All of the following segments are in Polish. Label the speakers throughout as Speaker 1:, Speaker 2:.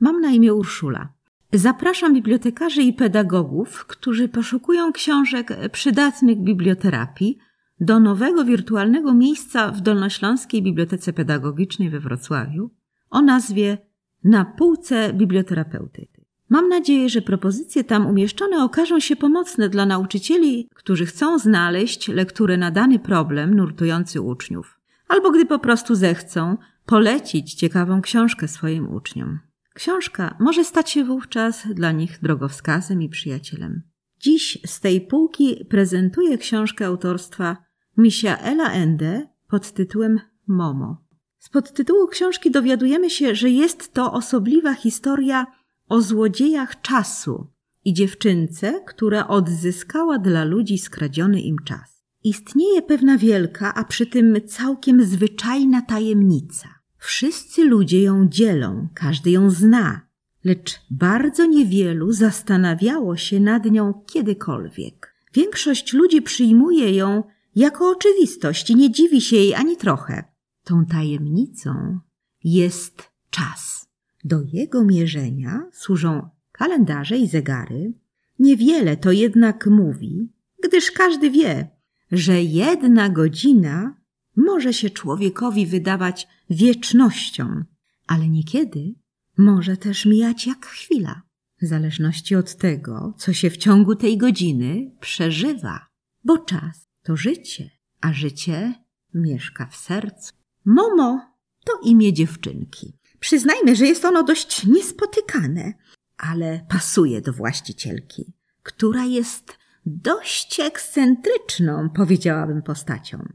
Speaker 1: Mam na imię Urszula. Zapraszam bibliotekarzy i pedagogów, którzy poszukują książek przydatnych biblioterapii do nowego wirtualnego miejsca w Dolnośląskiej Bibliotece Pedagogicznej we Wrocławiu o nazwie Na półce biblioterapeuty. Mam nadzieję, że propozycje tam umieszczone okażą się pomocne dla nauczycieli, którzy chcą znaleźć lekturę na dany problem nurtujący uczniów, albo gdy po prostu zechcą polecić ciekawą książkę swoim uczniom. Książka może stać się wówczas dla nich drogowskazem i przyjacielem. Dziś z tej półki prezentuję książkę autorstwa Misiaela Ende pod tytułem Momo. Z podtytułu książki dowiadujemy się, że jest to osobliwa historia o złodziejach czasu i dziewczynce, która odzyskała dla ludzi skradziony im czas. Istnieje pewna wielka, a przy tym całkiem zwyczajna tajemnica. Wszyscy ludzie ją dzielą, każdy ją zna, lecz bardzo niewielu zastanawiało się nad nią kiedykolwiek. Większość ludzi przyjmuje ją jako oczywistość i nie dziwi się jej ani trochę. Tą tajemnicą jest czas. Do jego mierzenia służą kalendarze i zegary. Niewiele to jednak mówi, gdyż każdy wie, że jedna godzina może się człowiekowi wydawać wiecznością, ale niekiedy może też mijać jak chwila, w zależności od tego, co się w ciągu tej godziny przeżywa, bo czas to życie, a życie mieszka w sercu. Momo to imię dziewczynki. Przyznajmy, że jest ono dość niespotykane, ale pasuje do właścicielki, która jest dość ekscentryczną, powiedziałabym, postacią.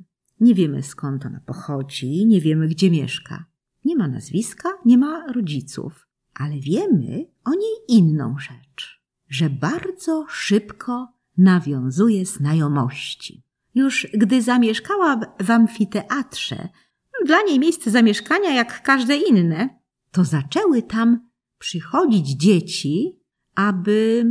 Speaker 1: Nie wiemy skąd ona pochodzi, nie wiemy gdzie mieszka. Nie ma nazwiska, nie ma rodziców, ale wiemy o niej inną rzecz, że bardzo szybko nawiązuje znajomości. Już gdy zamieszkała w amfiteatrze, dla niej miejsce zamieszkania jak każde inne, to zaczęły tam przychodzić dzieci, aby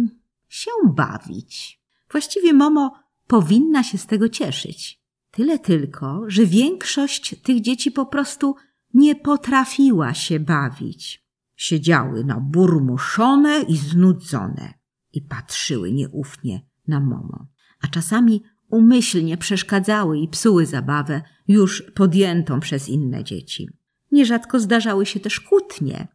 Speaker 1: się bawić. Właściwie Momo powinna się z tego cieszyć. Tyle tylko, że większość tych dzieci po prostu nie potrafiła się bawić. Siedziały na burmuszone i znudzone i patrzyły nieufnie na Momo, a czasami umyślnie przeszkadzały i psuły zabawę już podjętą przez inne dzieci. Nierzadko zdarzały się też kłótnie.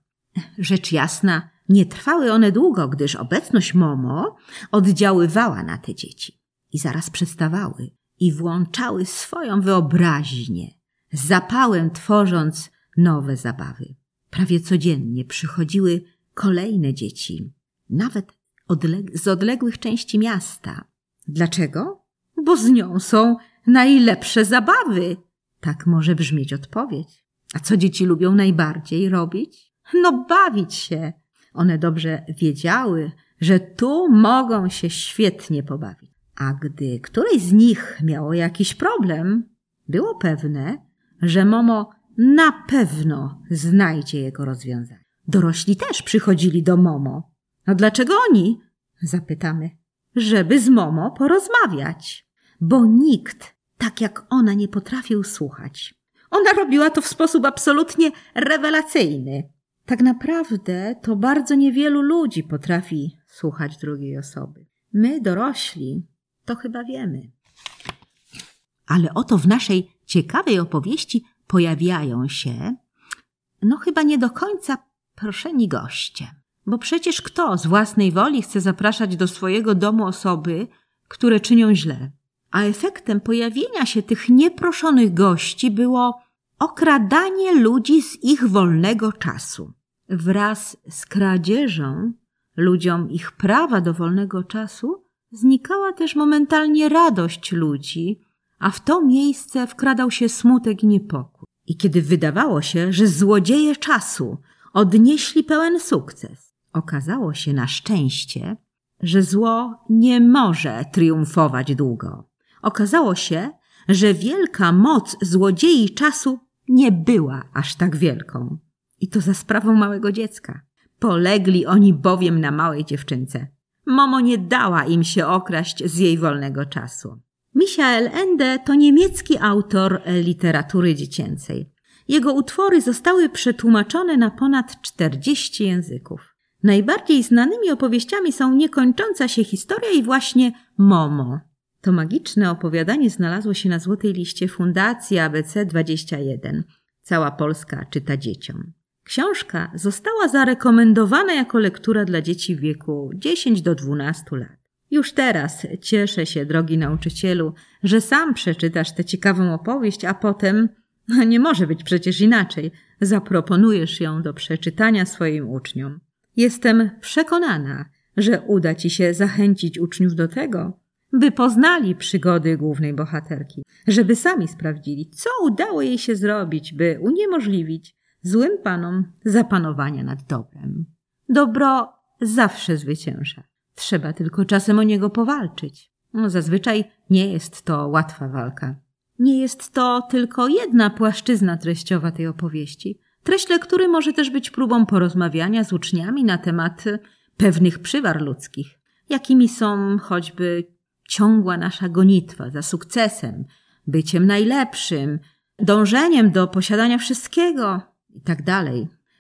Speaker 1: Rzecz jasna, nie trwały one długo, gdyż obecność Momo oddziaływała na te dzieci i zaraz przestawały i włączały swoją wyobraźnię, z zapałem tworząc nowe zabawy. Prawie codziennie przychodziły kolejne dzieci, nawet odleg z odległych części miasta. Dlaczego? Bo z nią są najlepsze zabawy. Tak może brzmieć odpowiedź. A co dzieci lubią najbardziej robić? No, bawić się. One dobrze wiedziały, że tu mogą się świetnie pobawić. A gdy któreś z nich miało jakiś problem, było pewne, że Momo na pewno znajdzie jego rozwiązanie. Dorośli też przychodzili do Momo. No dlaczego oni? Zapytamy. Żeby z Momo porozmawiać. Bo nikt tak jak ona nie potrafił słuchać. Ona robiła to w sposób absolutnie rewelacyjny. Tak naprawdę to bardzo niewielu ludzi potrafi słuchać drugiej osoby. My, dorośli, to chyba wiemy. Ale oto w naszej ciekawej opowieści pojawiają się, no chyba nie do końca proszeni goście. Bo przecież kto z własnej woli chce zapraszać do swojego domu osoby, które czynią źle? A efektem pojawienia się tych nieproszonych gości było okradanie ludzi z ich wolnego czasu. Wraz z kradzieżą ludziom ich prawa do wolnego czasu znikała też momentalnie radość ludzi, a w to miejsce wkradał się smutek i niepokój. I kiedy wydawało się, że złodzieje czasu odnieśli pełen sukces, okazało się na szczęście, że zło nie może triumfować długo. Okazało się, że wielka moc złodziei czasu nie była aż tak wielką. I to za sprawą małego dziecka. Polegli oni bowiem na małej dziewczynce. Momo nie dała im się okraść z jej wolnego czasu. Michael Ende to niemiecki autor literatury dziecięcej. Jego utwory zostały przetłumaczone na ponad 40 języków. Najbardziej znanymi opowieściami są Niekończąca się historia i właśnie Momo. To magiczne opowiadanie znalazło się na złotej liście Fundacji ABC 21. Cała Polska czyta dzieciom. Książka została zarekomendowana jako lektura dla dzieci w wieku 10 do 12 lat. Już teraz cieszę się, drogi nauczycielu, że sam przeczytasz tę ciekawą opowieść, a potem, nie może być przecież inaczej, zaproponujesz ją do przeczytania swoim uczniom. Jestem przekonana, że uda ci się zachęcić uczniów do tego, by poznali przygody głównej bohaterki, żeby sami sprawdzili, co udało jej się zrobić, by uniemożliwić złym panom zapanowania nad dobrem. Dobro zawsze zwycięża. Trzeba tylko czasem o niego powalczyć. No, zazwyczaj nie jest to łatwa walka. Nie jest to tylko jedna płaszczyzna treściowa tej opowieści. Treść lektury może też być próbą porozmawiania z uczniami na temat pewnych przywar ludzkich, jakimi są choćby ciągła nasza gonitwa za sukcesem, byciem najlepszym, dążeniem do posiadania wszystkiego itd. Tak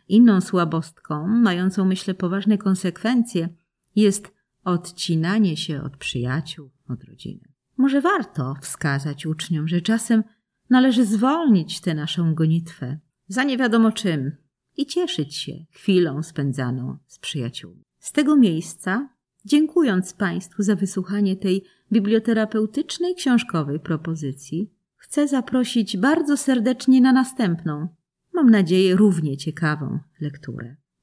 Speaker 1: Inną słabostką, mającą myślę poważne konsekwencje, jest odcinanie się od przyjaciół, od rodziny. Może warto wskazać uczniom, że czasem należy zwolnić tę naszą gonitwę za nie wiadomo czym i cieszyć się chwilą spędzaną z przyjaciółmi. Z tego miejsca, dziękując Państwu za wysłuchanie tej biblioterapeutycznej książkowej propozycji, chcę zaprosić bardzo serdecznie na następną, mam nadzieję równie ciekawą lekturę.